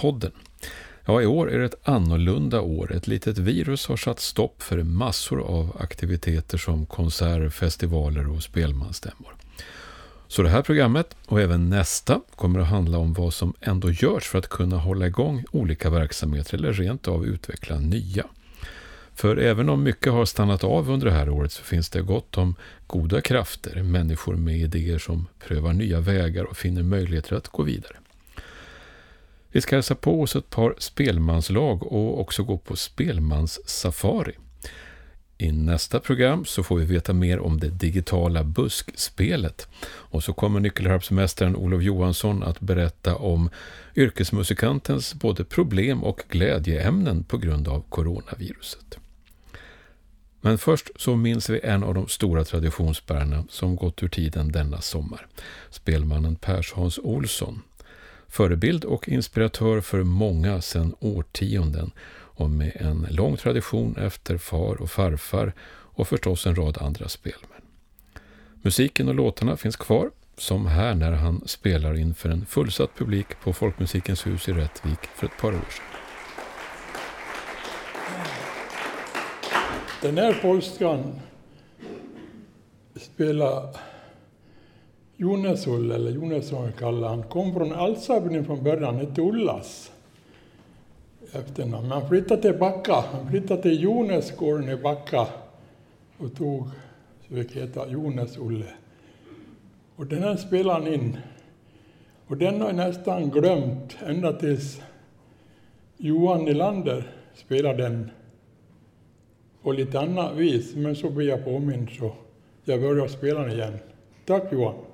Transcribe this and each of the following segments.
Podden. Ja, i år är det ett annorlunda år. Ett litet virus har satt stopp för massor av aktiviteter som konserter, festivaler och spelmansstämmor. Så det här programmet och även nästa kommer att handla om vad som ändå görs för att kunna hålla igång olika verksamheter eller rent av utveckla nya. För även om mycket har stannat av under det här året så finns det gott om goda krafter, människor med idéer som prövar nya vägar och finner möjligheter att gå vidare. Vi ska hälsa på oss ett par spelmanslag och också gå på spelmanssafari. I nästa program så får vi veta mer om det digitala buskspelet. Och så kommer nyckelharpsmästaren Olof Johansson att berätta om yrkesmusikantens både problem och glädjeämnen på grund av coronaviruset. Men först så minns vi en av de stora traditionsbärarna som gått ur tiden denna sommar. Spelmannen Pers Hans Olsson. Förebild och inspiratör för många sedan årtionden och med en lång tradition efter far och farfar och förstås en rad andra spelmän. Musiken och låtarna finns kvar, som här när han spelar inför en fullsatt publik på Folkmusikens hus i Rättvik för ett par år sedan. Den här polskan spelar Jonesull, eller Jonesson kallar han, kom från Alsabyn från början, hette Ullas efternamn. Men han flyttade till Backa, han flyttade till Jonesgården i Backa och tog, så fick heta Jones-Olle. Och den här spelade han in. Och den har jag nästan glömt ända tills Johan Nylander spelade den på lite annat vis. Men så blir jag påmind så jag börjar spela den igen. Tack Johan!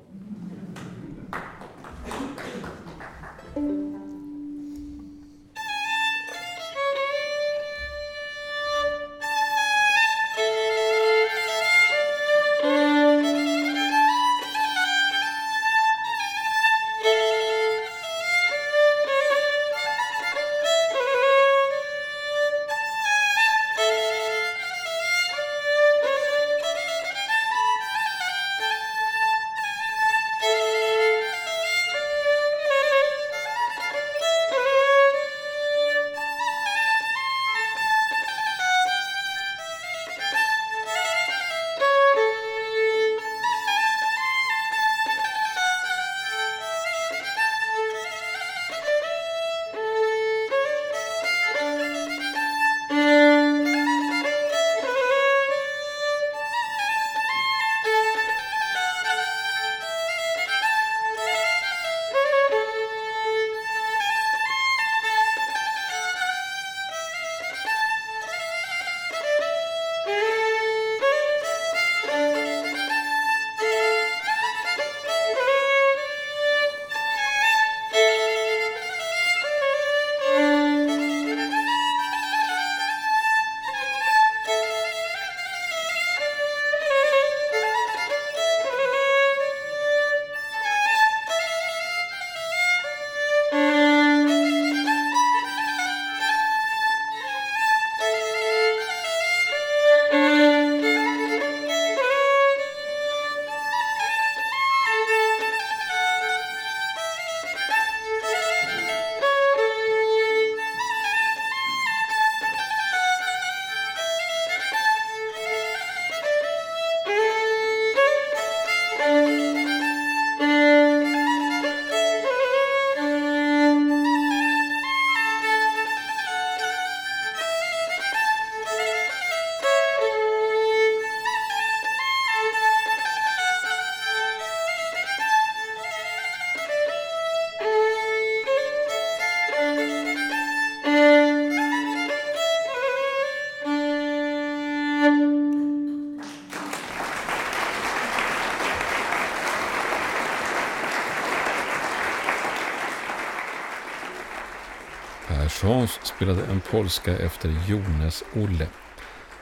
Spelade en polska efter Jones Olle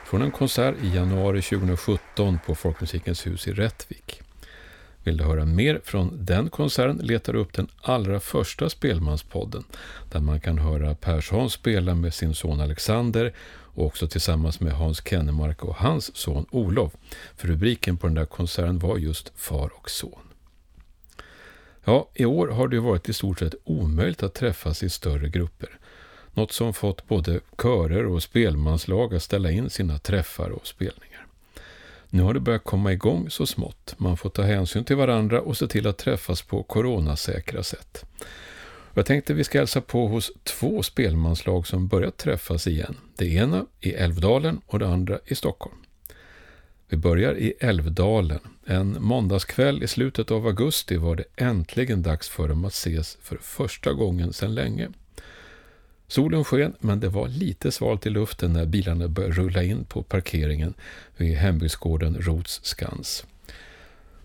från en konsert i januari 2017 på Folkmusikens hus i Rättvik. Vill du höra mer från den konserten letar du upp den allra första Spelmanspodden där man kan höra Persson spela med sin son Alexander och också tillsammans med Hans Kennemark och hans son Olof. För rubriken på den där konserten var just Far och son. Ja, i år har det varit i stort sett omöjligt att träffas i större grupper. Något som fått både körer och spelmanslag att ställa in sina träffar och spelningar. Nu har det börjat komma igång så smått. Man får ta hänsyn till varandra och se till att träffas på coronasäkra sätt. Jag tänkte vi ska hälsa på hos två spelmanslag som börjat träffas igen. Det ena i Älvdalen och det andra i Stockholm. Vi börjar i Älvdalen. En måndagskväll i slutet av augusti var det äntligen dags för dem att ses för första gången sedan länge. Solen sken, men det var lite svalt i luften när bilarna började rulla in på parkeringen vid hembygdsgården Rots skans.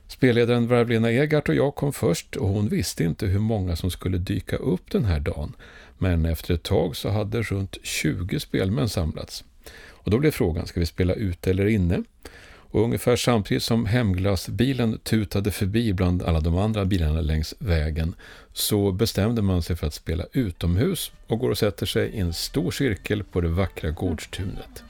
Spelledaren Värvlena Egart och jag kom först och hon visste inte hur många som skulle dyka upp den här dagen. Men efter ett tag så hade runt 20 spelmän samlats. Och då blev frågan, ska vi spela ute eller inne? Och ungefär samtidigt som hemglassbilen tutade förbi bland alla de andra bilarna längs vägen så bestämde man sig för att spela utomhus och går och sätter sig i en stor cirkel på det vackra gårdstunet.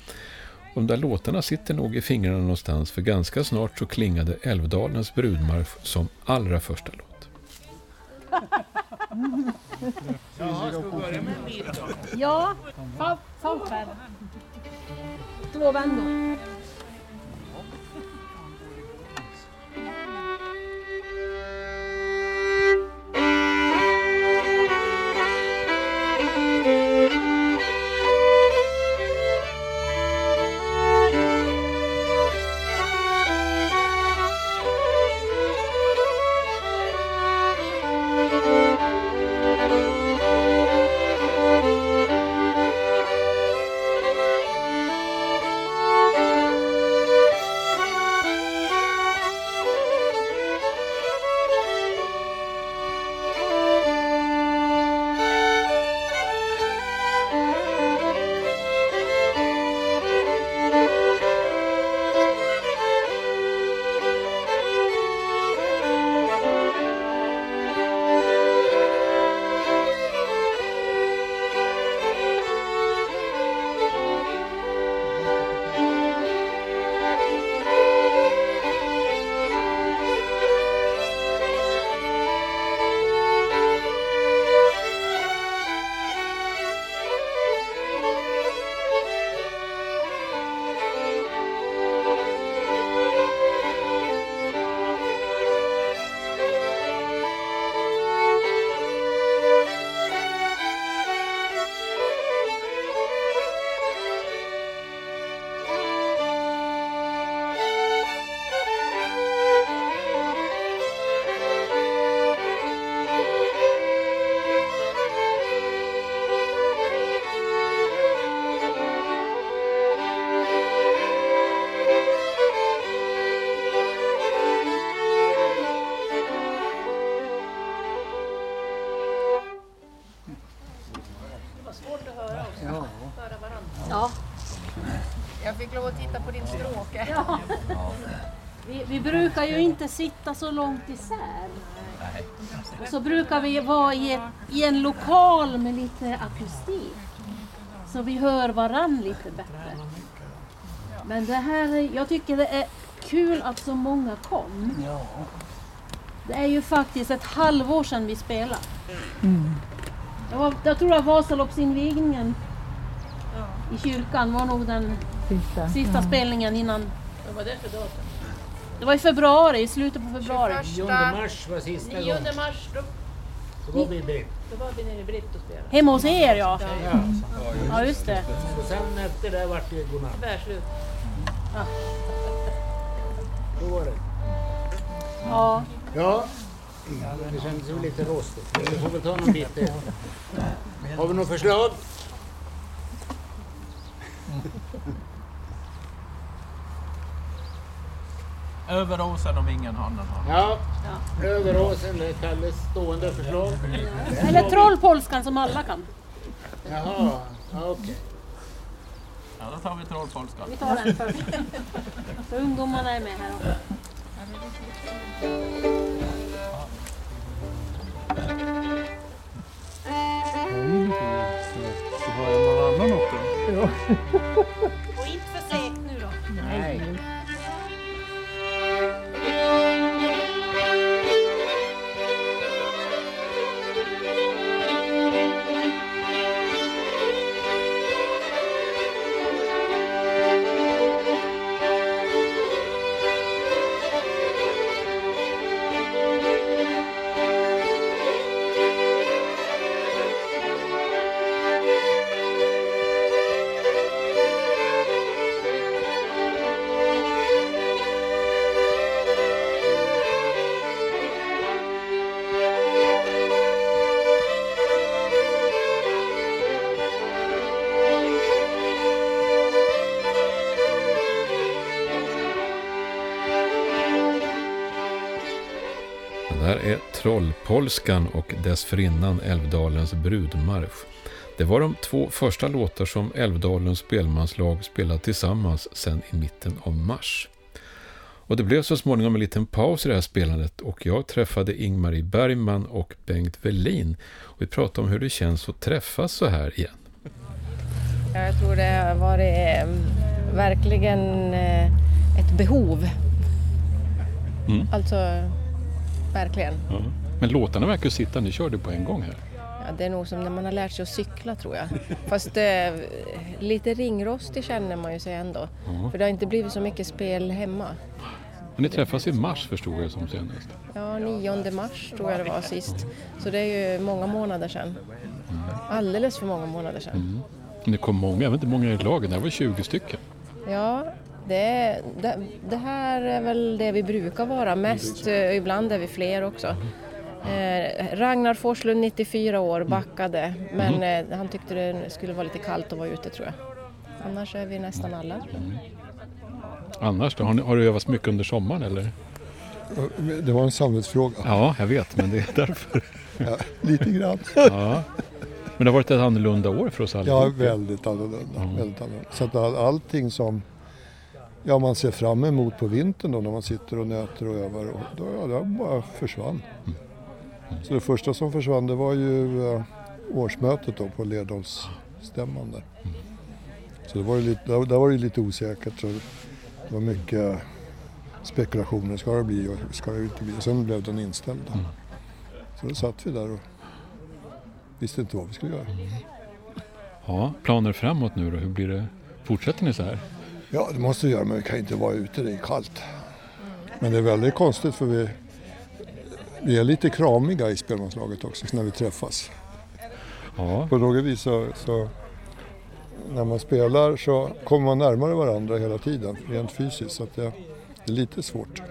De där låtarna sitter nog i fingrarna någonstans för ganska snart så klingade Älvdalens brudmarsch som allra första låt. Jaha, ska vi börja med en bit då? Ja, toppen. Två vändor. Ja. Inte sitta så långt isär. Och så brukar vi vara i, ett, i en lokal med lite akustik. Så vi hör varann lite bättre. Men det här, är- jag tycker det är kul att så många kom. Det är ju faktiskt ett halvår sedan vi spelade. Det var, jag tror att Vasaloppsinvigningen i kyrkan var nog den sista spelningen innan. Vad var det för datum? Det var i februari, i slutet på februari. 21 mars var sista 9 gången. mars, då, Då var vi i Britt. då var vi nere i Britt och spelade. Hemma hos er ja. Ja. Ja just det. Och sen efter det vart det godnatt. Bärslut. Då var det. Ja. Ja, det kändes ju lite rostigt. Men vi får väl ta någon bit till. Har vi något förslag? Över åsen om ingen hannen har. Ja, Överåsen, det är Kalles stående förslag. Eller Trollpolskan som alla kan. Jaha, ja, okej. Ja, då tar vi trollpolskan. Vi tar den först. Så ungdomarna är med här också. Och inte för Trollpolskan och dessförinnan Älvdalens brudmarsch. Det var de två första låtar som Älvdalens spelmanslag spelat tillsammans sedan i mitten av mars. Och det blev så småningom en liten paus i det här spelandet och jag träffade Ingmarie Bergman och Bengt Velin. Och vi pratade om hur det känns att träffas så här igen. Jag tror det har varit eh, verkligen eh, ett behov. Mm. Alltså, verkligen. Ja. Men låtarna verkar sitta, ni körde på en gång här. Ja, det är nog som när man har lärt sig att cykla tror jag. Fast eh, lite ringrostig känner man ju sig ändå. Ja. För det har inte blivit så mycket spel hemma. Och ni träffas i mars förstod jag som senast. Ja, 9 mars tror jag det var sist. Så det är ju många månader sedan. Alldeles för många månader sedan. Mm. Ni kom många, jag vet inte många i lagen, det var 20 stycken. Ja, det, det, det här är väl det vi brukar vara mest. eh, Ibland är vi fler också. Eh, Ragnar Forslund, 94 år, backade. Men eh, han tyckte det skulle vara lite kallt att vara ute tror jag. Annars är vi nästan alla. Annars då, har, ni, har du övat mycket under sommaren eller? Det var en samvetsfråga. Ja, jag vet, men det är därför. Ja, lite grann. Ja. Men det har varit ett annorlunda år för oss alla. Ja, väldigt annorlunda. Mm. Väldigt annorlunda. Så att all, allting som ja, man ser fram emot på vintern då när man sitter och nöter och övar, och då, ja, det bara försvann. Så det första som försvann det var ju eh, årsmötet då på Lerdalsstämman där. Så det var ju lite, där, där var det lite osäkert. Så det var mycket spekulationer. Ska det bli och ska det inte bli? Och sen blev den inställd. Då. Så då satt vi där och visste inte vad vi skulle göra. Ja, planer framåt nu då, hur blir det? Fortsätter ni så här? Ja, det måste vi göra, men vi kan inte vara ute, det är kallt. Men det är väldigt konstigt för vi, vi är lite kramiga i spelmanslaget också när vi träffas. Ja, På något vis så, så när man spelar så kommer man närmare varandra hela tiden, rent fysiskt. Så det, det är lite svårt.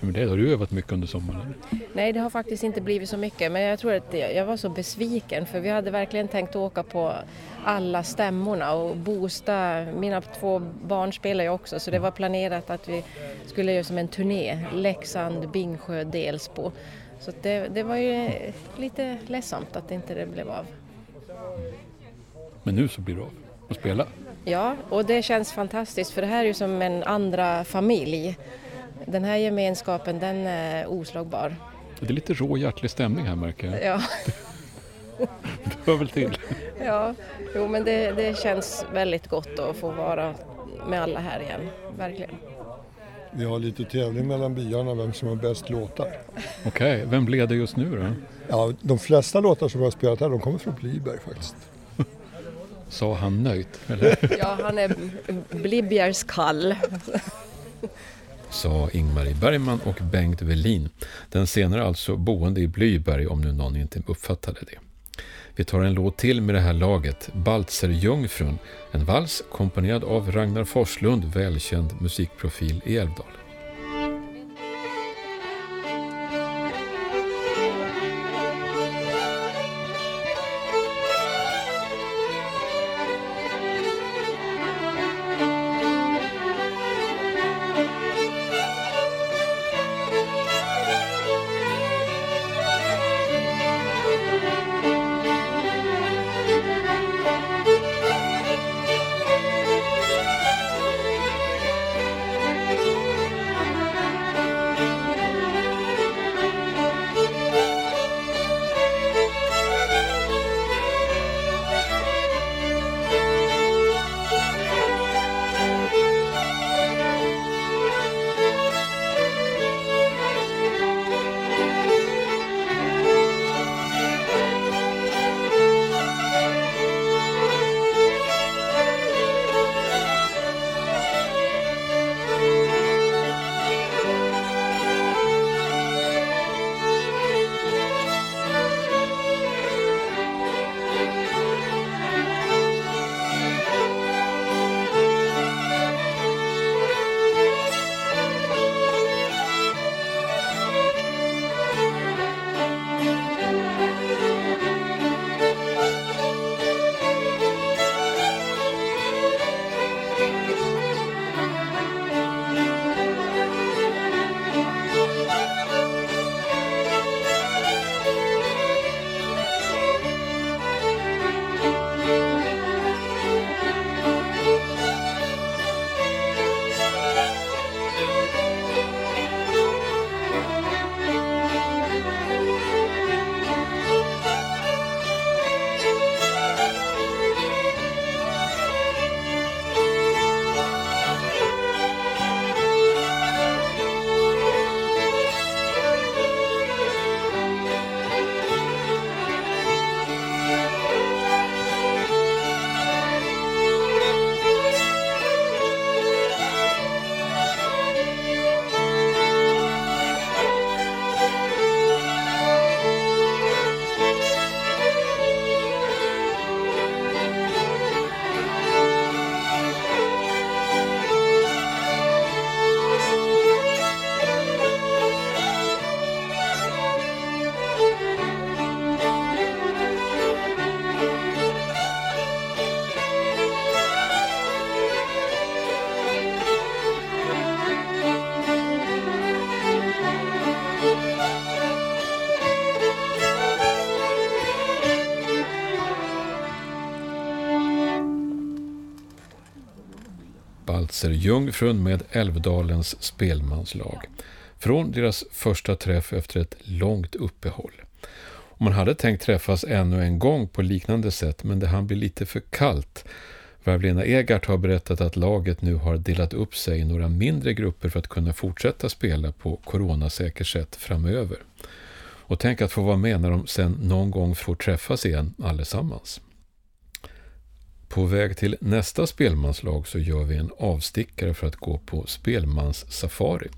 men det har du övat mycket under sommaren. Nej, det har faktiskt inte blivit så mycket. Men jag tror att jag var så besviken för vi hade verkligen tänkt åka på alla stämmorna och boosta. Mina två barn spelar ju också så det var planerat att vi skulle göra som en turné. Leksand, Bingsjö, Delsbo. Så det, det var ju lite ledsamt att inte det blev av. Men nu så blir det av att spela. Ja, och det känns fantastiskt för det här är ju som en andra familj. Den här gemenskapen den är oslagbar. Det är lite rå hjärtlig stämning här märker jag. Ja. Det hör väl till. Ja, jo men det, det känns väldigt gott att få vara med alla här igen, verkligen. Vi har lite tävling mellan byarna vem som har bäst låtar. Okej, vem leder just nu då? Ja, de flesta låtar som vi har spelat här de kommer från Bliberg faktiskt. Sa han nöjt? Eller? Ja, han är Blibjers kall. Sa Ingmarie Bergman och Bengt Velin. Den senare alltså boende i Blyberg om nu någon inte uppfattade det. Vi tar en låt till med det här laget, Baltzerjungfrun, en vals komponerad av Ragnar Forslund, välkänd musikprofil i Älvdalen. Baltzer Jungfrun med Älvdalens spelmanslag. Från deras första träff efter ett långt uppehåll. Och man hade tänkt träffas ännu en gång på liknande sätt men det hann bli lite för kallt. Värvlena Egart har berättat att laget nu har delat upp sig i några mindre grupper för att kunna fortsätta spela på coronasäkert sätt framöver. Och tänk att få vara med när de sen någon gång får träffas igen allesammans. På väg till nästa spelmanslag så gör vi en avstickare för att gå på spelmanssafari.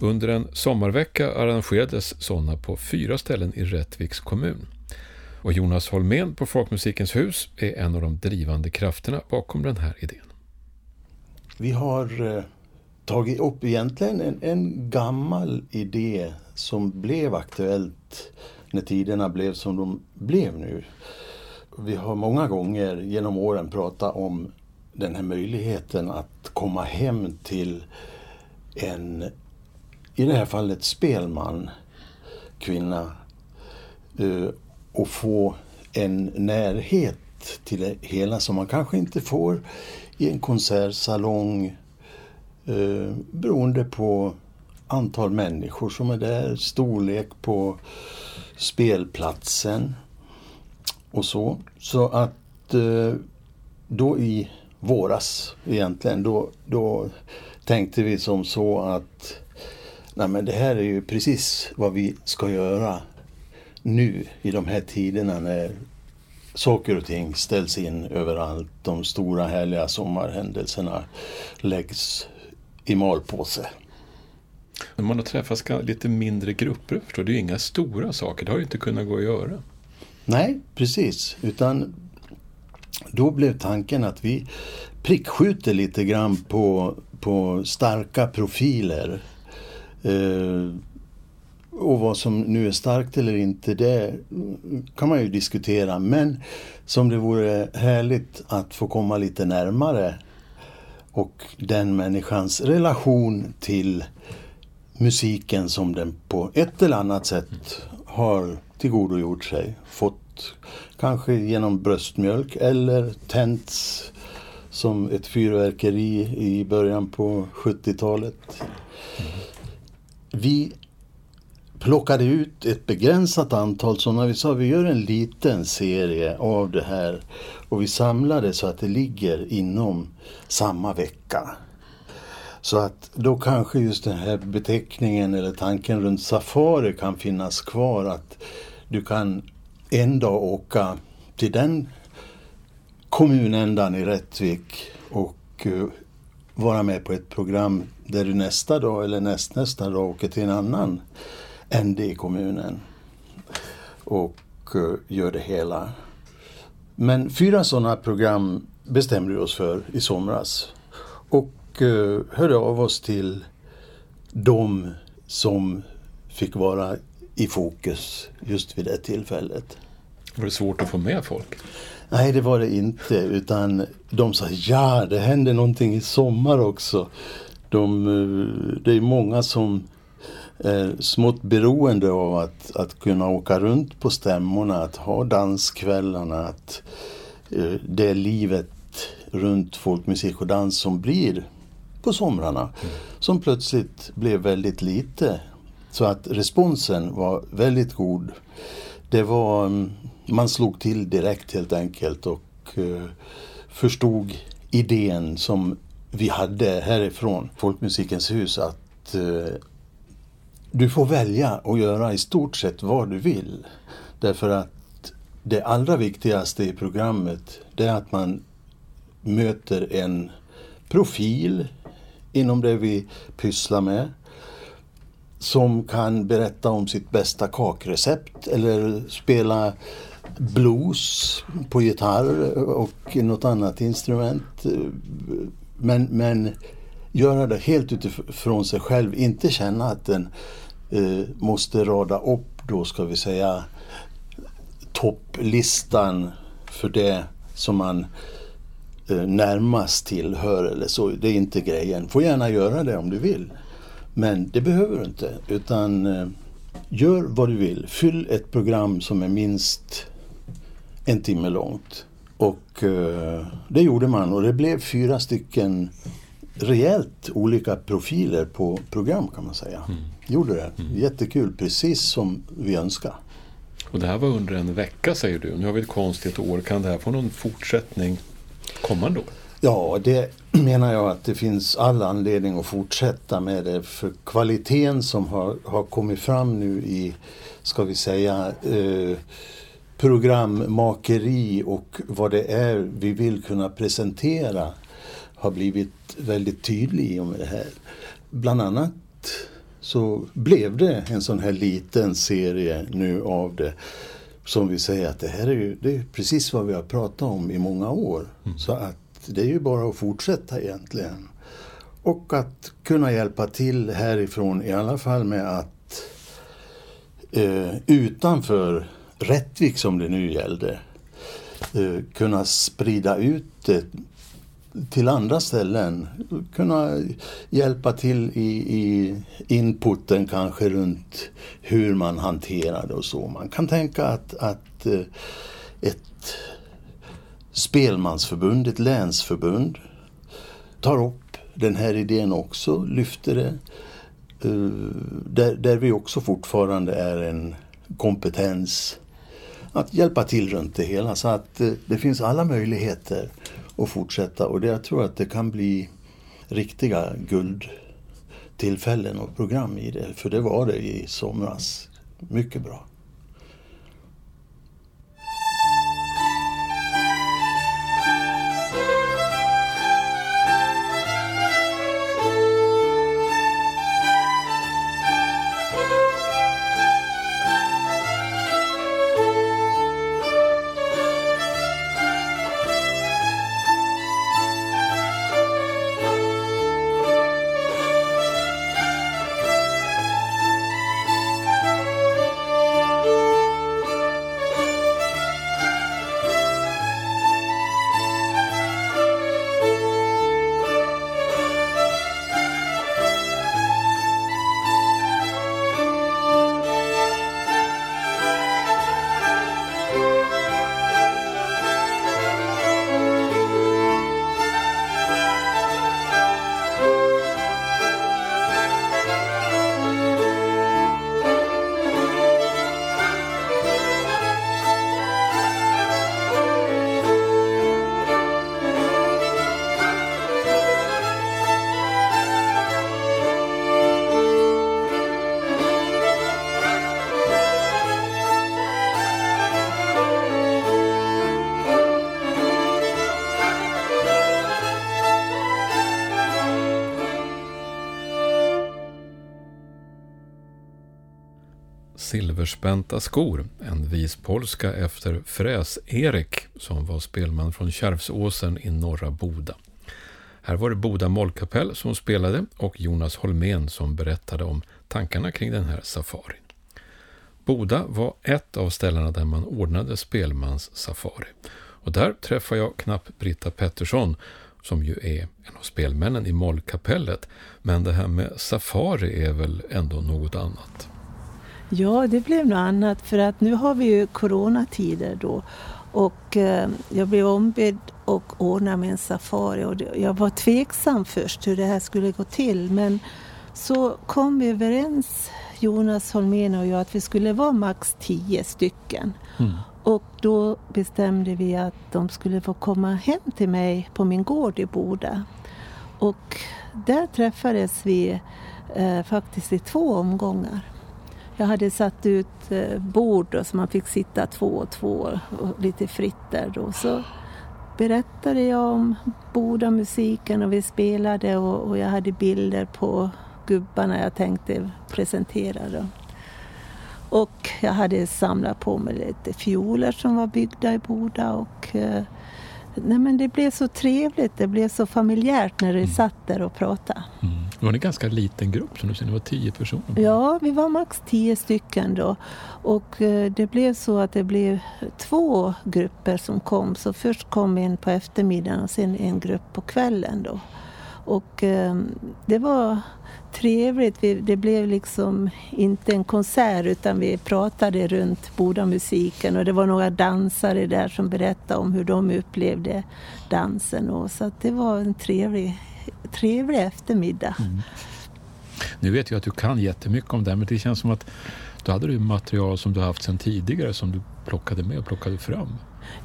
Under en sommarvecka arrangerades sådana på fyra ställen i Rättviks kommun. Och Jonas Holmén på Folkmusikens hus är en av de drivande krafterna bakom den här idén. Vi har eh, tagit upp egentligen en, en gammal idé som blev aktuellt när tiderna blev som de blev nu. Vi har många gånger genom åren pratat om den här möjligheten att komma hem till en, i det här fallet spelman, kvinna, eh, och få en närhet till det hela som man kanske inte får i en konsertsalong eh, beroende på antal människor som är där, storlek på spelplatsen och så. Så att eh, då i våras egentligen, då, då tänkte vi som så att nej men det här är ju precis vad vi ska göra nu i de här tiderna när saker och ting ställs in överallt. De stora härliga sommarhändelserna läggs i malpåse. Man har träffats lite mindre grupper, förstår Det är ju inga stora saker, det har ju inte kunnat gå att göra. Nej, precis. Utan då blev tanken att vi prickskjuter lite grann på, på starka profiler. Eh, och vad som nu är starkt eller inte, det kan man ju diskutera. Men som det vore härligt att få komma lite närmare och den människans relation till musiken som den på ett eller annat sätt har tillgodogjort sig. Fått kanske genom bröstmjölk eller tänts som ett fyrverkeri i början på 70-talet. Vi plockade ut ett begränsat antal sådana. vi sa vi gör en liten serie av det här och vi samlade så att det ligger inom samma vecka. Så att då kanske just den här beteckningen eller tanken runt safari kan finnas kvar att du kan en dag åka till den kommunändan i Rättvik och eh, vara med på ett program där du nästa dag eller nästnästa dag åker till en annan ände i kommunen och eh, gör det hela. Men fyra sådana program bestämde vi oss för i somras. Och uh, hörde av oss till de som fick vara i fokus just vid det tillfället. Var det svårt att få med folk? Nej, det var det inte. Utan de sa ja, det händer någonting i sommar också. De, eh, det är många som är smått beroende av att, att kunna åka runt på stämmorna, att ha danskvällarna, att eh, det är livet runt folkmusik och dans som blir på somrarna. Mm. Som plötsligt blev väldigt lite så att responsen var väldigt god. Det var, mm, man slog till direkt helt enkelt och uh, förstod idén som vi hade härifrån Folkmusikens hus att uh, du får välja att göra i stort sett vad du vill. Därför att det allra viktigaste i programmet det är att man möter en profil inom det vi pysslar med som kan berätta om sitt bästa kakrecept eller spela blues på gitarr och något annat instrument. Men, men göra det helt utifrån sig själv, inte känna att den eh, måste rada upp då ska vi säga topplistan för det som man eh, närmast tillhör eller så. Det är inte grejen. Får gärna göra det om du vill. Men det behöver du inte. Utan eh, gör vad du vill. Fyll ett program som är minst en timme långt. Och eh, det gjorde man och det blev fyra stycken rejält olika profiler på program kan man säga. Mm. Gjorde det. Mm. Jättekul, precis som vi önskar. Och det här var under en vecka säger du. Nu har vi ett konstigt år. Kan det här få någon fortsättning kommande år? Ja, det menar jag att det finns all anledning att fortsätta med det. För kvaliteten som har, har kommit fram nu i, ska vi säga, eh, programmakeri och vad det är vi vill kunna presentera har blivit väldigt tydlig i och med det här. Bland annat så blev det en sån här liten serie nu av det. Som vi säger att det här är ju det är precis vad vi har pratat om i många år. Mm. Så att det är ju bara att fortsätta egentligen. Och att kunna hjälpa till härifrån i alla fall med att eh, utanför Rättvik som det nu gällde eh, kunna sprida ut det till andra ställen. Kunna hjälpa till i, i inputen kanske runt hur man hanterar det och så. Man kan tänka att, att eh, ett spelmansförbund, ett länsförbund tar upp den här idén också, lyfter det. Eh, där, där vi också fortfarande är en kompetens att hjälpa till runt det hela. Så att eh, det finns alla möjligheter och fortsätta och det, jag tror att det kan bli riktiga guldtillfällen och program i det. För det var det i somras. Mycket bra. Överspänta skor, en vispolska efter Fräs-Erik som var spelman från Kärvsåsen i norra Boda. Här var det Boda mollkapell som spelade och Jonas Holmén som berättade om tankarna kring den här safarin. Boda var ett av ställena där man ordnade spelmans safari. Och där träffade jag knapp Britta Pettersson som ju är en av spelmännen i mollkapellet. Men det här med safari är väl ändå något annat? Ja, det blev något annat för att nu har vi ju coronatider då och eh, jag blev ombedd att ordna med en safari och det, jag var tveksam först hur det här skulle gå till men så kom vi överens, Jonas Holmén och jag, att vi skulle vara max tio stycken. Mm. Och då bestämde vi att de skulle få komma hem till mig på min gård i Boda. Och där träffades vi eh, faktiskt i två omgångar. Jag hade satt ut eh, bord då, så man fick sitta två och två och lite fritt där då. Så berättade jag om Boda-musiken och vi spelade och, och, jag hade bilder på gubbarna jag tänkte presentera. Då. Och jag hade samlat på mig lite fioler som var byggda i Boda och eh, nej men det blev så trevligt, det blev så familjärt när vi mm. satt där och pratade. Mm. Det var en ganska liten grupp som du säger, det var tio personer? Ja, vi var max tio stycken då. Och eh, det blev så att det blev två grupper som kom. Så först kom en på eftermiddagen och sen en grupp på kvällen då. Och eh, det var trevligt. Vi, det blev liksom inte en konsert utan vi pratade runt Bodamusiken och det var några dansare där som berättade om hur de upplevde dansen. Och, så det var en trevlig, trevlig eftermiddag. Mm. Nu vet jag att du kan jättemycket om det här men det känns som att då hade du material som du haft sedan tidigare som du plockade med och plockade fram.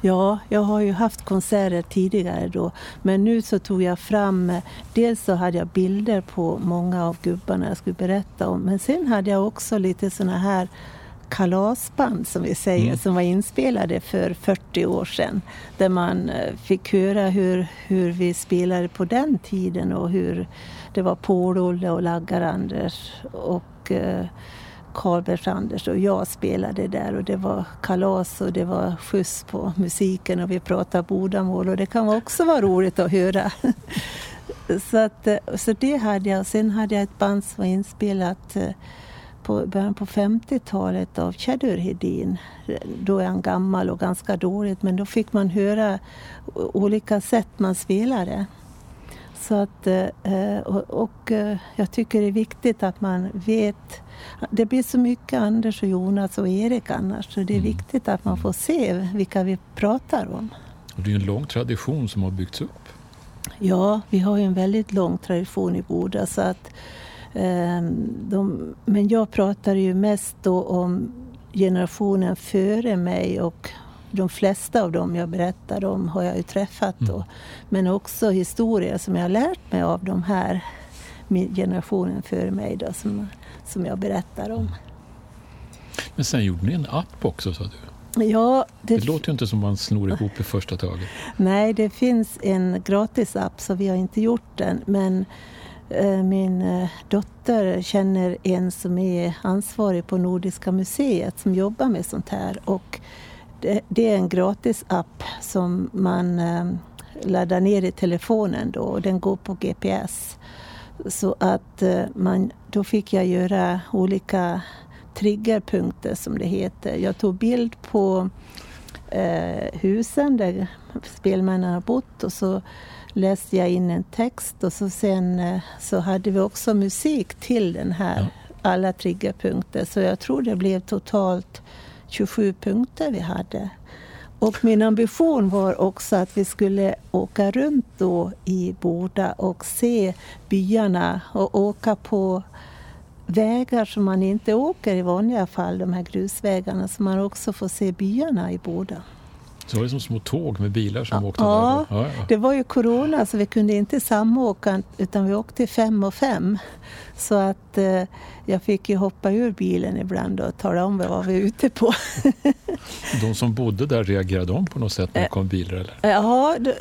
Ja, jag har ju haft konserter tidigare då. Men nu så tog jag fram, dels så hade jag bilder på många av gubbarna jag skulle berätta om. Men sen hade jag också lite såna här kalasband som vi säger, mm. som var inspelade för 40 år sedan. Där man eh, fick höra hur, hur vi spelade på den tiden och hur det var Paul-Olle och Laggar-Anders och eh, Carl Bertranders och jag spelade där och det var kalas och det var skjuts på musiken och vi pratade Bodamål och det kan också vara roligt att höra. så, att, eh, så det hade jag. Sen hade jag ett band som var inspelat eh, på början på 50-talet av Chaddur Hedin. Då är han gammal och ganska dåligt men då fick man höra olika sätt man spelade. Så att, eh, och, och jag tycker det är viktigt att man vet det blir så mycket Anders och Jonas och Erik annars så det är mm. viktigt att man får se vilka vi pratar om. Och det är en lång tradition som har byggts upp. Ja, vi har ju en väldigt lång tradition i Boda så att eh, de, men jag pratar ju mest då om generationen före mig och de flesta av dem jag berättar om har jag ju träffat då. Mm. Men också historier som jag har lärt mig av de här generationen före mig då, som som jag berättar om. Men sen gjorde ni en app också sa du? Ja, det, det låter ju inte som man snor ihop i första taget. Nej, det finns en gratis app så vi har inte gjort den. Men eh, min eh, dotter känner en som är ansvarig på Nordiska museet som jobbar med sånt här. Och det, är en gratis app som man eh, laddar ner i telefonen då och den går på GPS. Så att eh, man, då fick jag göra olika triggerpunkter som det heter. Jag tog bild på eh, husen där spelmännen har bott och så läste jag in en text och så sen eh, så hade vi också musik till den här, ja. alla triggerpunkter. Så jag tror det blev totalt 27 punkter vi hade. Och min ambition var också att vi skulle åka runt då i Boda och se byarna och åka på vägar som man inte åker i vanliga fall, de här grusvägarna, så man också får se byarna i Boda. Så det var det som små tåg med bilar som ja, åkte ja, där? Ja, ja, det var ju corona så vi kunde inte samåka utan vi åkte fem och fem. Så att eh, jag fick ju hoppa ur bilen ibland och tala om vad vi var ute på. de som bodde där, reagerade de på något sätt när det kom bilar? Eller? Ja, du,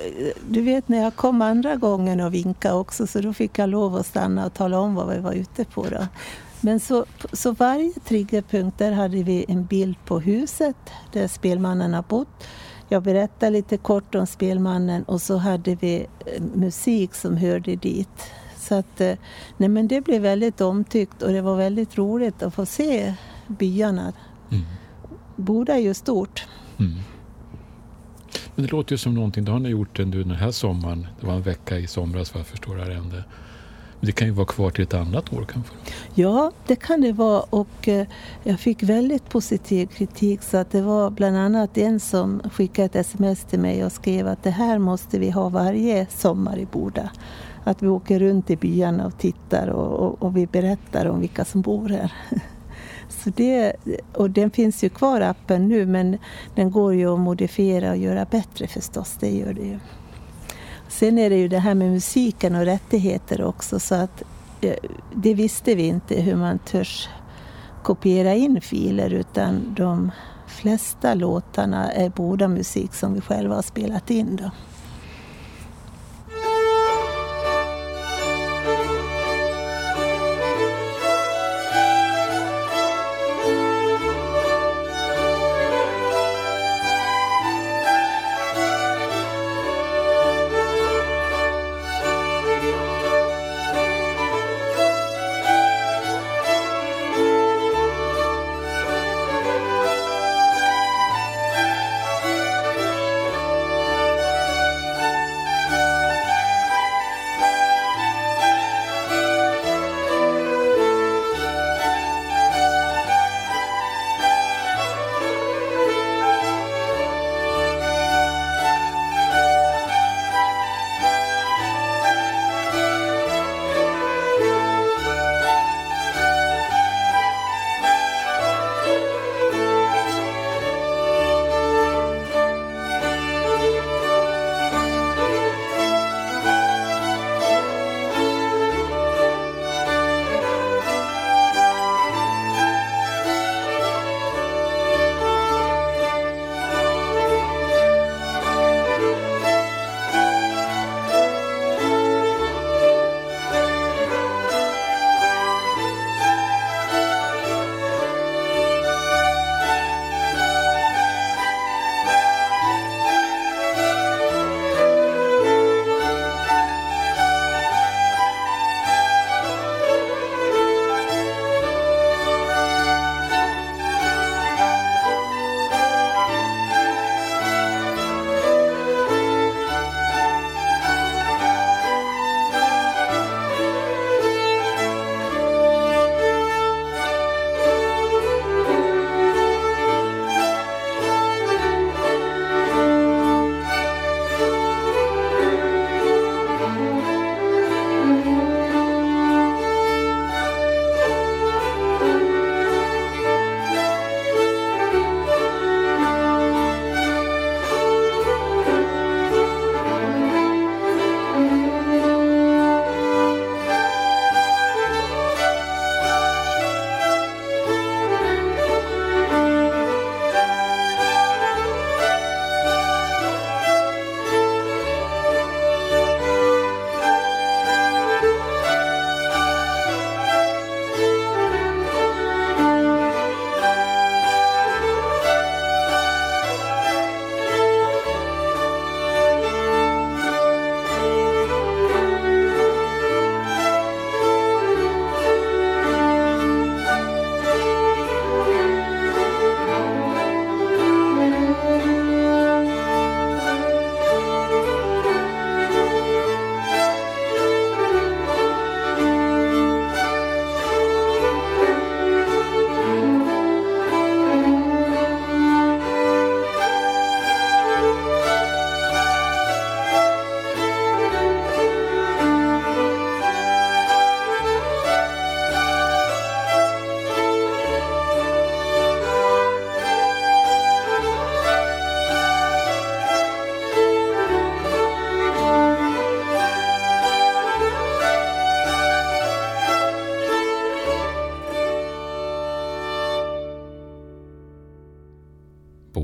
du, vet när jag kom andra gången och vinkade också så då fick jag lov att stanna och tala om vad vi var ute på. Då. Men så, så varje triggerpunkt där hade vi en bild på huset där spelmannen har bott. Jag berättade lite kort om spelmannen och så hade vi eh, musik som hörde dit. Så att, eh, nej men det blev väldigt omtyckt och det var väldigt roligt att få se byarna. Mm. Boda är ju stort. Mm. Men det låter ju som någonting, det har ni gjort den här sommaren. Det var en vecka i somras vad jag förstår ända. Det kan ju vara kvar till ett annat år kanske? Ja, det kan det vara och eh, jag fick väldigt positiv kritik så att det var bland annat en som skickade ett sms till mig och skrev att det här måste vi ha varje sommar i Boda. Att vi åker runt i byarna och tittar och, och, och vi berättar om vilka som bor här. Så det, och den finns ju kvar appen nu men den går ju att modifiera och göra bättre förstås, det gör det ju. Sen är det ju det här med musiken och rättigheter också så att eh, det visste vi inte hur man törs kopiera in filer utan de flesta låtarna är båda musik som vi själva har spelat in. Då.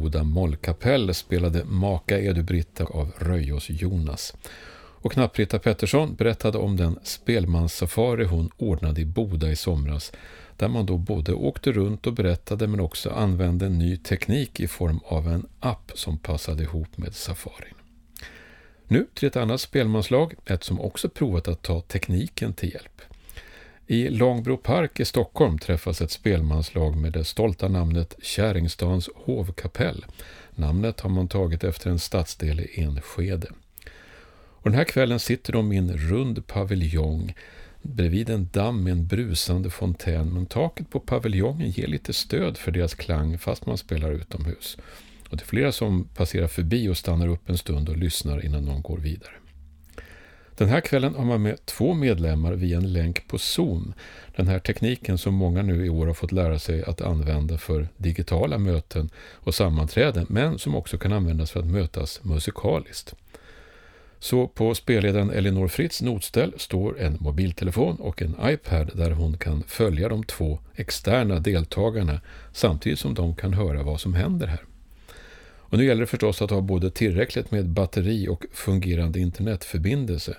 Boda mollkapell spelade Maka är du Britta av Röjås Jonas. Och Knapp-Britta Pettersson berättade om den spelmanssafari hon ordnade i Boda i somras där man då både åkte runt och berättade men också använde ny teknik i form av en app som passade ihop med safarin. Nu till ett annat spelmanslag, ett som också provat att ta tekniken till hjälp. I Långbro park i Stockholm träffas ett spelmanslag med det stolta namnet Käringstans hovkapell. Namnet har man tagit efter en stadsdel i Enskede. Och den här kvällen sitter de i en rund paviljong bredvid en damm med en brusande fontän, men taket på paviljongen ger lite stöd för deras klang fast man spelar utomhus. Och det är flera som passerar förbi och stannar upp en stund och lyssnar innan de går vidare. Den här kvällen har man med två medlemmar via en länk på Zoom. Den här tekniken som många nu i år har fått lära sig att använda för digitala möten och sammanträden, men som också kan användas för att mötas musikaliskt. Så på spelledaren Elinor Fritz notställ står en mobiltelefon och en iPad där hon kan följa de två externa deltagarna samtidigt som de kan höra vad som händer här. Och nu gäller det förstås att ha både tillräckligt med batteri och fungerande internetförbindelse.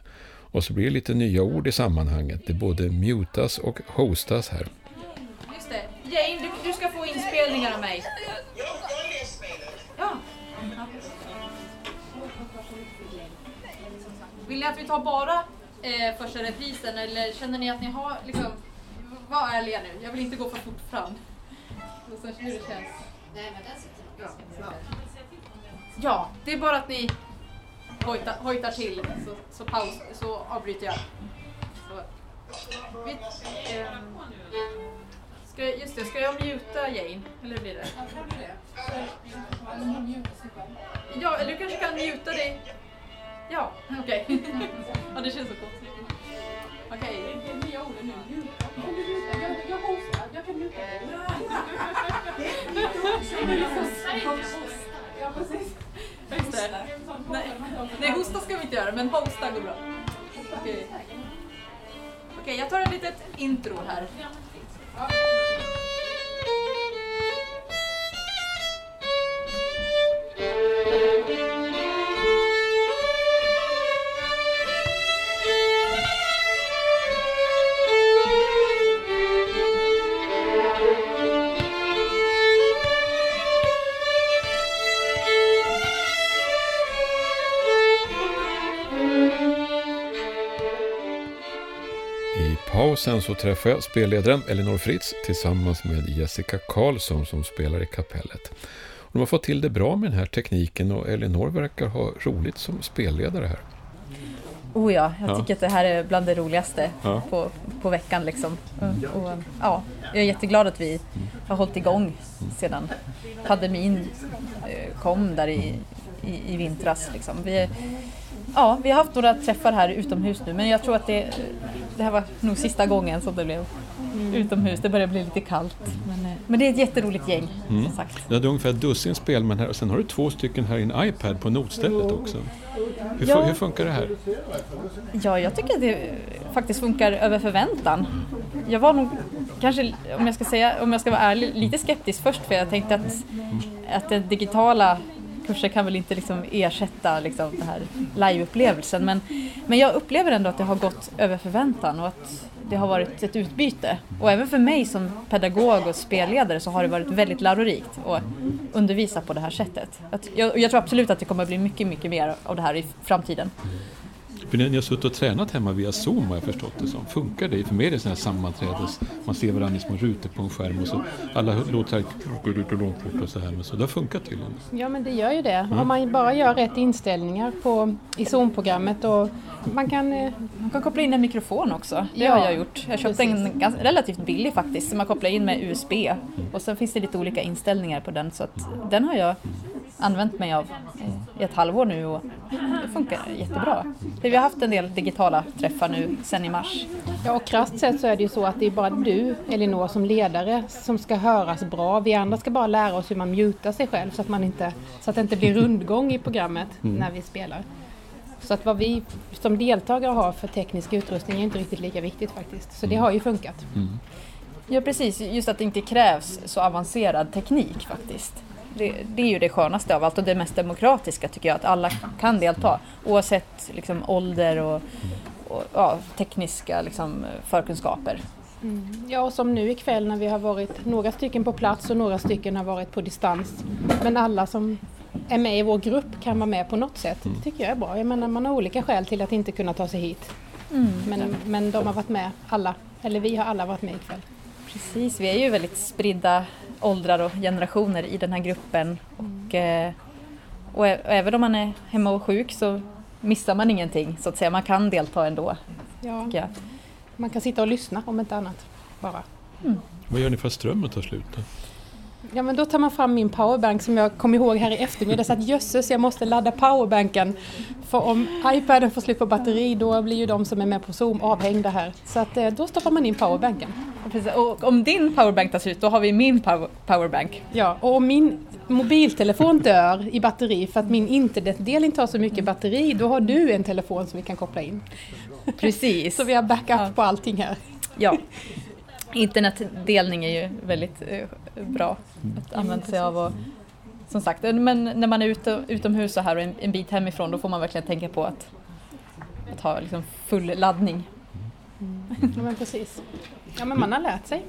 Och så blir det lite nya ord i sammanhanget. Det både mutas och hostas här. Just det. Jane, du, du ska få inspelningar av mig. Ja. Vill ni att vi tar bara eh, första reprisen eller känner ni att ni har liksom... Var ärliga nu, jag vill inte gå för fort fram. Så hur det känns. Nej, men den sitter bra. Ja, det är bara att ni hojtar, hojtar till så, så, paus, så avbryter jag. Så. Vi, ehm, ska, just det, ska jag muta Jane? Eller blir det? Ja, eller du kanske kan muta dig? Ja, okej. Okay. ja, det känns så konstigt. Okej. Okay. Det nya ordet nu. Jag hostar, jag kan muta dig. Ja, precis. Just det. Nej, nej, hosta ska vi inte göra, men hosta går bra. Okej, okay. okay, jag tar ett litet intro här. Pausen så träffar jag spelledaren Elinor Fritz tillsammans med Jessica Karlsson som spelar i kapellet. de har fått till det bra med den här tekniken och Elinor verkar ha roligt som spelledare här. Oh ja, jag tycker ja. att det här är bland det roligaste ja. på, på veckan. Liksom. Mm. Och, ja, jag är jätteglad att vi har hållit igång sedan pandemin eh, kom där i, i, i vintras. Liksom. Vi, ja, vi har haft några träffar här utomhus nu men jag tror att det, det här var nog sista gången som det blev mm. utomhus. Det börjar bli lite kallt. Men, eh, men det är ett jätteroligt gäng. Mm. Som sagt. Det är ungefär ett dussin spelmän här och sen har du två stycken här i en iPad på notstället också. Hur, ja. hur funkar det här? Ja, jag tycker att det faktiskt funkar över förväntan. Jag var nog kanske, om jag ska, säga, om jag ska vara ärlig, lite skeptisk först för jag tänkte att, att det digitala kurser kan väl inte liksom ersätta liksom den här liveupplevelsen men, men jag upplever ändå att det har gått över förväntan och att det har varit ett utbyte. Och även för mig som pedagog och spelledare så har det varit väldigt lärorikt att undervisa på det här sättet. Jag, jag tror absolut att det kommer att bli mycket, mycket mer av det här i framtiden. För ni har suttit och tränat hemma via Zoom har jag förstått det som. Funkar det? För mig är det sådana här sammanträdes, man ser varandra i små rutor på en skärm och så alla låter här långt bort och så här. Men så det har funkat tydligen. Ja men det gör ju det. Mm. Om man bara gör rätt inställningar på, i Zoom-programmet och man kan... Eh, man kan koppla in en mikrofon också. Det ja, har jag gjort. Jag köpte precis. en ganska, relativt billig faktiskt som man kopplar in med USB. Mm. Och sen finns det lite olika inställningar på den så att den har jag använt mig av i ett halvår nu och det funkar jättebra. Vi har haft en del digitala träffar nu sedan i mars. Ja, och krasst sett så är det ju så att det är bara du, Elinor, som ledare som ska höras bra. Vi andra ska bara lära oss hur man mutar sig själv så att, man inte, så att det inte blir rundgång i programmet mm. när vi spelar. Så att vad vi som deltagare har för teknisk utrustning är inte riktigt lika viktigt faktiskt. Så det mm. har ju funkat. Mm. Ja precis, just att det inte krävs så avancerad teknik faktiskt. Det, det är ju det skönaste av allt och det mest demokratiska tycker jag, att alla kan delta oavsett liksom, ålder och, och ja, tekniska liksom, förkunskaper. Mm. Ja, och som nu ikväll när vi har varit några stycken på plats och några stycken har varit på distans. Men alla som är med i vår grupp kan vara med på något sätt. Det tycker jag är bra. Jag menar, man har olika skäl till att inte kunna ta sig hit. Mm. Men, men de har varit med alla, eller vi har alla varit med ikväll. Precis, vi är ju väldigt spridda åldrar och generationer i den här gruppen. Och, eh, och, och även om man är hemma och sjuk så missar man ingenting så att säga. Man kan delta ändå. Ja. Man kan sitta och lyssna om inte annat. Bara. Vad gör ni för att strömmen tar slut? då? Ja men då tar man fram min powerbank som jag kom ihåg här i eftermiddag så att jösses jag måste ladda powerbanken. För om iPaden får slut på batteri då blir ju de som är med på Zoom avhängda här. Så att eh, då stoppar man in powerbanken. Precis. Och om din powerbank tar slut då har vi min power, powerbank. Ja, och om min mobiltelefon dör i batteri för att min internetdel inte har så mycket batteri då har du en telefon som vi kan koppla in. Precis. så vi har backup på allting här. Ja. Internetdelning är ju väldigt eh, bra att använda sig av. Och, som sagt, men när man är ute, utomhus så här och en, en bit hemifrån då får man verkligen tänka på att, att ha liksom full laddning. Ja men precis. Ja men man har lärt sig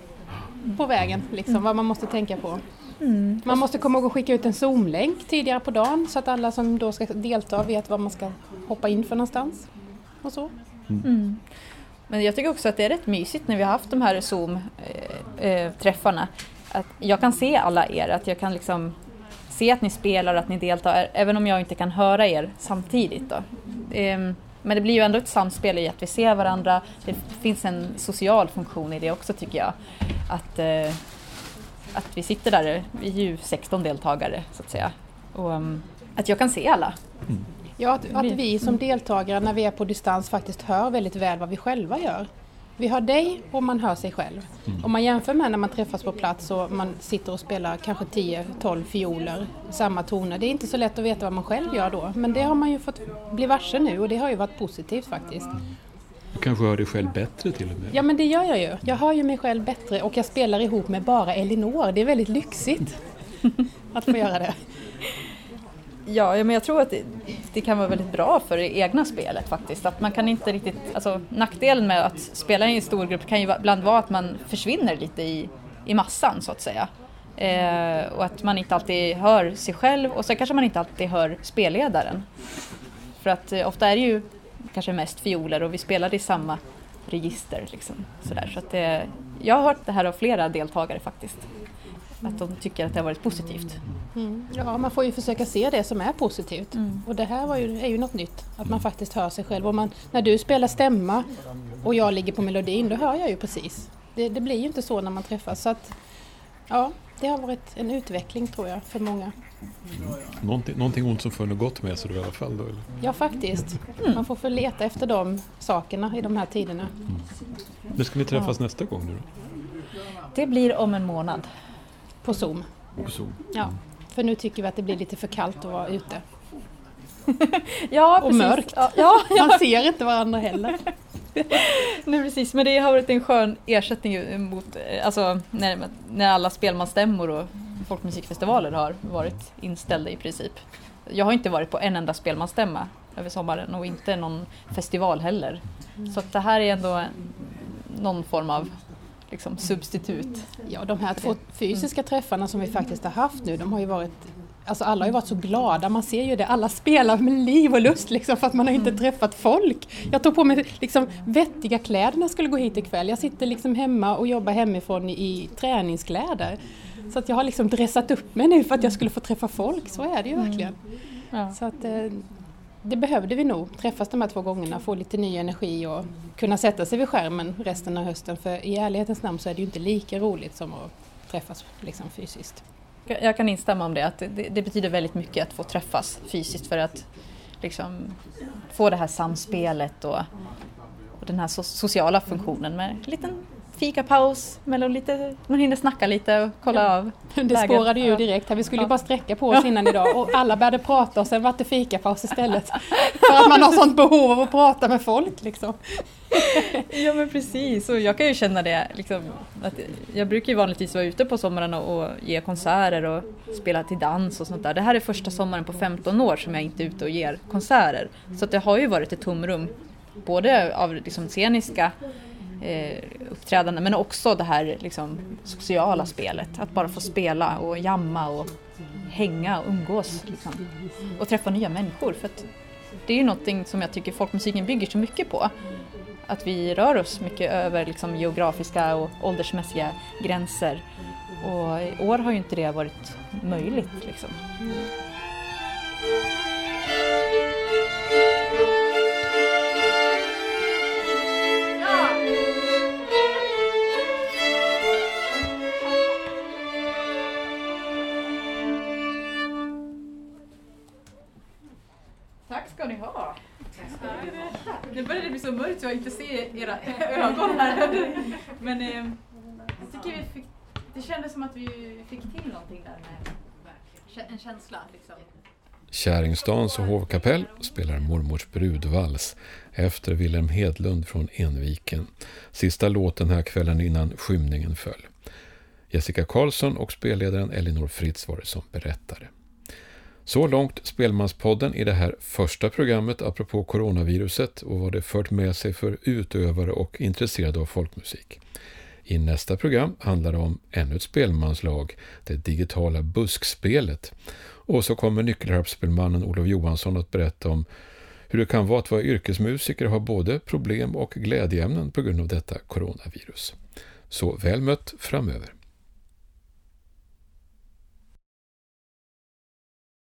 på vägen liksom vad man måste tänka på. Mm. Man måste komma ihåg att skicka ut en Zoom-länk tidigare på dagen så att alla som då ska delta vet vad man ska hoppa in för någonstans. Och så. Mm. Men jag tycker också att det är rätt mysigt när vi har haft de här Zoom-träffarna. Att jag kan se alla er, att jag kan liksom se att ni spelar, att ni deltar, även om jag inte kan höra er samtidigt. Då. Ehm, Men det blir ju ändå ett samspel i att vi ser varandra. Det finns en social funktion i det också tycker jag. Att, eh, att vi sitter där, vi är ju 16 deltagare så att säga. Och um, att jag kan se alla. Ja, att, att vi som deltagare när vi är på distans faktiskt hör väldigt väl vad vi själva gör. Vi hör dig och man hör sig själv. Om man jämför med när man träffas på plats och man sitter och spelar kanske 10-12 fioler, samma toner. Det är inte så lätt att veta vad man själv gör då. Men det har man ju fått bli varse nu och det har ju varit positivt faktiskt. Du kanske hör dig själv bättre till och med? Ja men det gör jag ju. Jag hör ju mig själv bättre och jag spelar ihop med bara Elinor. Det är väldigt lyxigt att få göra det. Ja, men jag tror att det, det kan vara väldigt bra för det egna spelet faktiskt. Att man kan inte riktigt, alltså, nackdelen med att spela i en stor grupp kan ju ibland vara att man försvinner lite i, i massan så att säga. Eh, och att man inte alltid hör sig själv och sen kanske man inte alltid hör spelledaren. För att eh, ofta är det ju kanske mest fioler och vi spelar i samma register. Liksom, sådär. Så att eh, jag har hört det här av flera deltagare faktiskt. Att de tycker att det har varit positivt. Mm. Ja, man får ju försöka se det som är positivt. Och det här var ju, är ju något nytt, att man faktiskt hör sig själv. Och man, när du spelar stämma och jag ligger på melodin, då hör jag ju precis. Det, det blir ju inte så när man träffas. Så att, ja, det har varit en utveckling tror jag för många. Någonting, någonting ont som för något gott med sig då i alla fall? Då, eller? Ja, faktiskt. Man får få leta efter de sakerna i de här tiderna. När ska ni träffas nästa gång nu då? Det blir om en månad. På Zoom. På Zoom? Ja, för nu tycker vi att det blir lite för kallt att vara ute. Ja, och precis. mörkt. Ja, ja, ja. Man ser inte varandra heller. Nej precis, men det har varit en skön ersättning mot eh, alltså, när, när alla spelmansstämmor och folkmusikfestivaler har varit inställda i princip. Jag har inte varit på en enda spelmansstämma över sommaren och inte någon festival heller. Så att det här är ändå en, någon form av liksom, substitut. Ja, de här två fysiska träffarna som vi faktiskt har haft nu, de har ju varit Alltså alla har ju varit så glada, man ser ju det. Alla spelar med liv och lust liksom för att man har inte träffat folk. Jag tog på mig liksom vettiga kläder när jag skulle gå hit ikväll. Jag sitter liksom hemma och jobbar hemifrån i, träningskläder. Så att jag har liksom dressat upp mig nu för att jag skulle få träffa folk, så är det ju verkligen. Ja. Så att eh, det behövde vi nog, träffas de här två gångerna, få lite ny energi och kunna sätta sig vid skärmen resten av hösten. För i ärlighetens namn så är det ju inte lika roligt som att träffas liksom fysiskt. Jag kan instämma om det, att det, det betyder väldigt mycket att få träffas fysiskt för att liksom, få det här samspelet och, och den här so sociala funktionen med en liten fikapaus, mellan lite, man hinner snacka lite och kolla ja. av Det läget. spårade ju direkt här. Vi skulle ju bara sträcka på oss innan idag och alla började prata och sen var det fikapaus istället. För att man har sånt behov av att prata med folk liksom. Ja men precis, och jag kan ju känna det liksom, att jag brukar ju vanligtvis vara ute på sommaren och, och ge konserter och spela till dans och sånt där. Det här är första sommaren på 15 år som jag inte är ute och ger konserter. Så att det har ju varit ett tomrum, både av liksom sceniska eh, uppträdande men också det här liksom, sociala spelet. Att bara få spela och jamma och hänga och umgås liksom. och träffa nya människor. För det är ju någonting som jag tycker folkmusiken bygger så mycket på. Att vi rör oss mycket över liksom, geografiska och åldersmässiga gränser. Och i år har ju inte det varit möjligt. Liksom. Att vi fick till någonting där med en känsla. Liksom. Käringstans hovkapell spelar Mormors brudvals efter Wilhelm Hedlund från Enviken. Sista låten här kvällen innan skymningen föll. Jessica Karlsson och spelledaren Elinor Fritz var det som berättade. Så långt Spelmanspodden i det här första programmet apropå coronaviruset och vad det fört med sig för utövare och intresserade av folkmusik. I nästa program handlar det om ännu ett spelmanslag, det digitala buskspelet. Och så kommer nyckelharpsspelmannen Olof Johansson att berätta om hur det kan vara att vara yrkesmusiker och ha både problem och glädjeämnen på grund av detta coronavirus. Så väl mött framöver!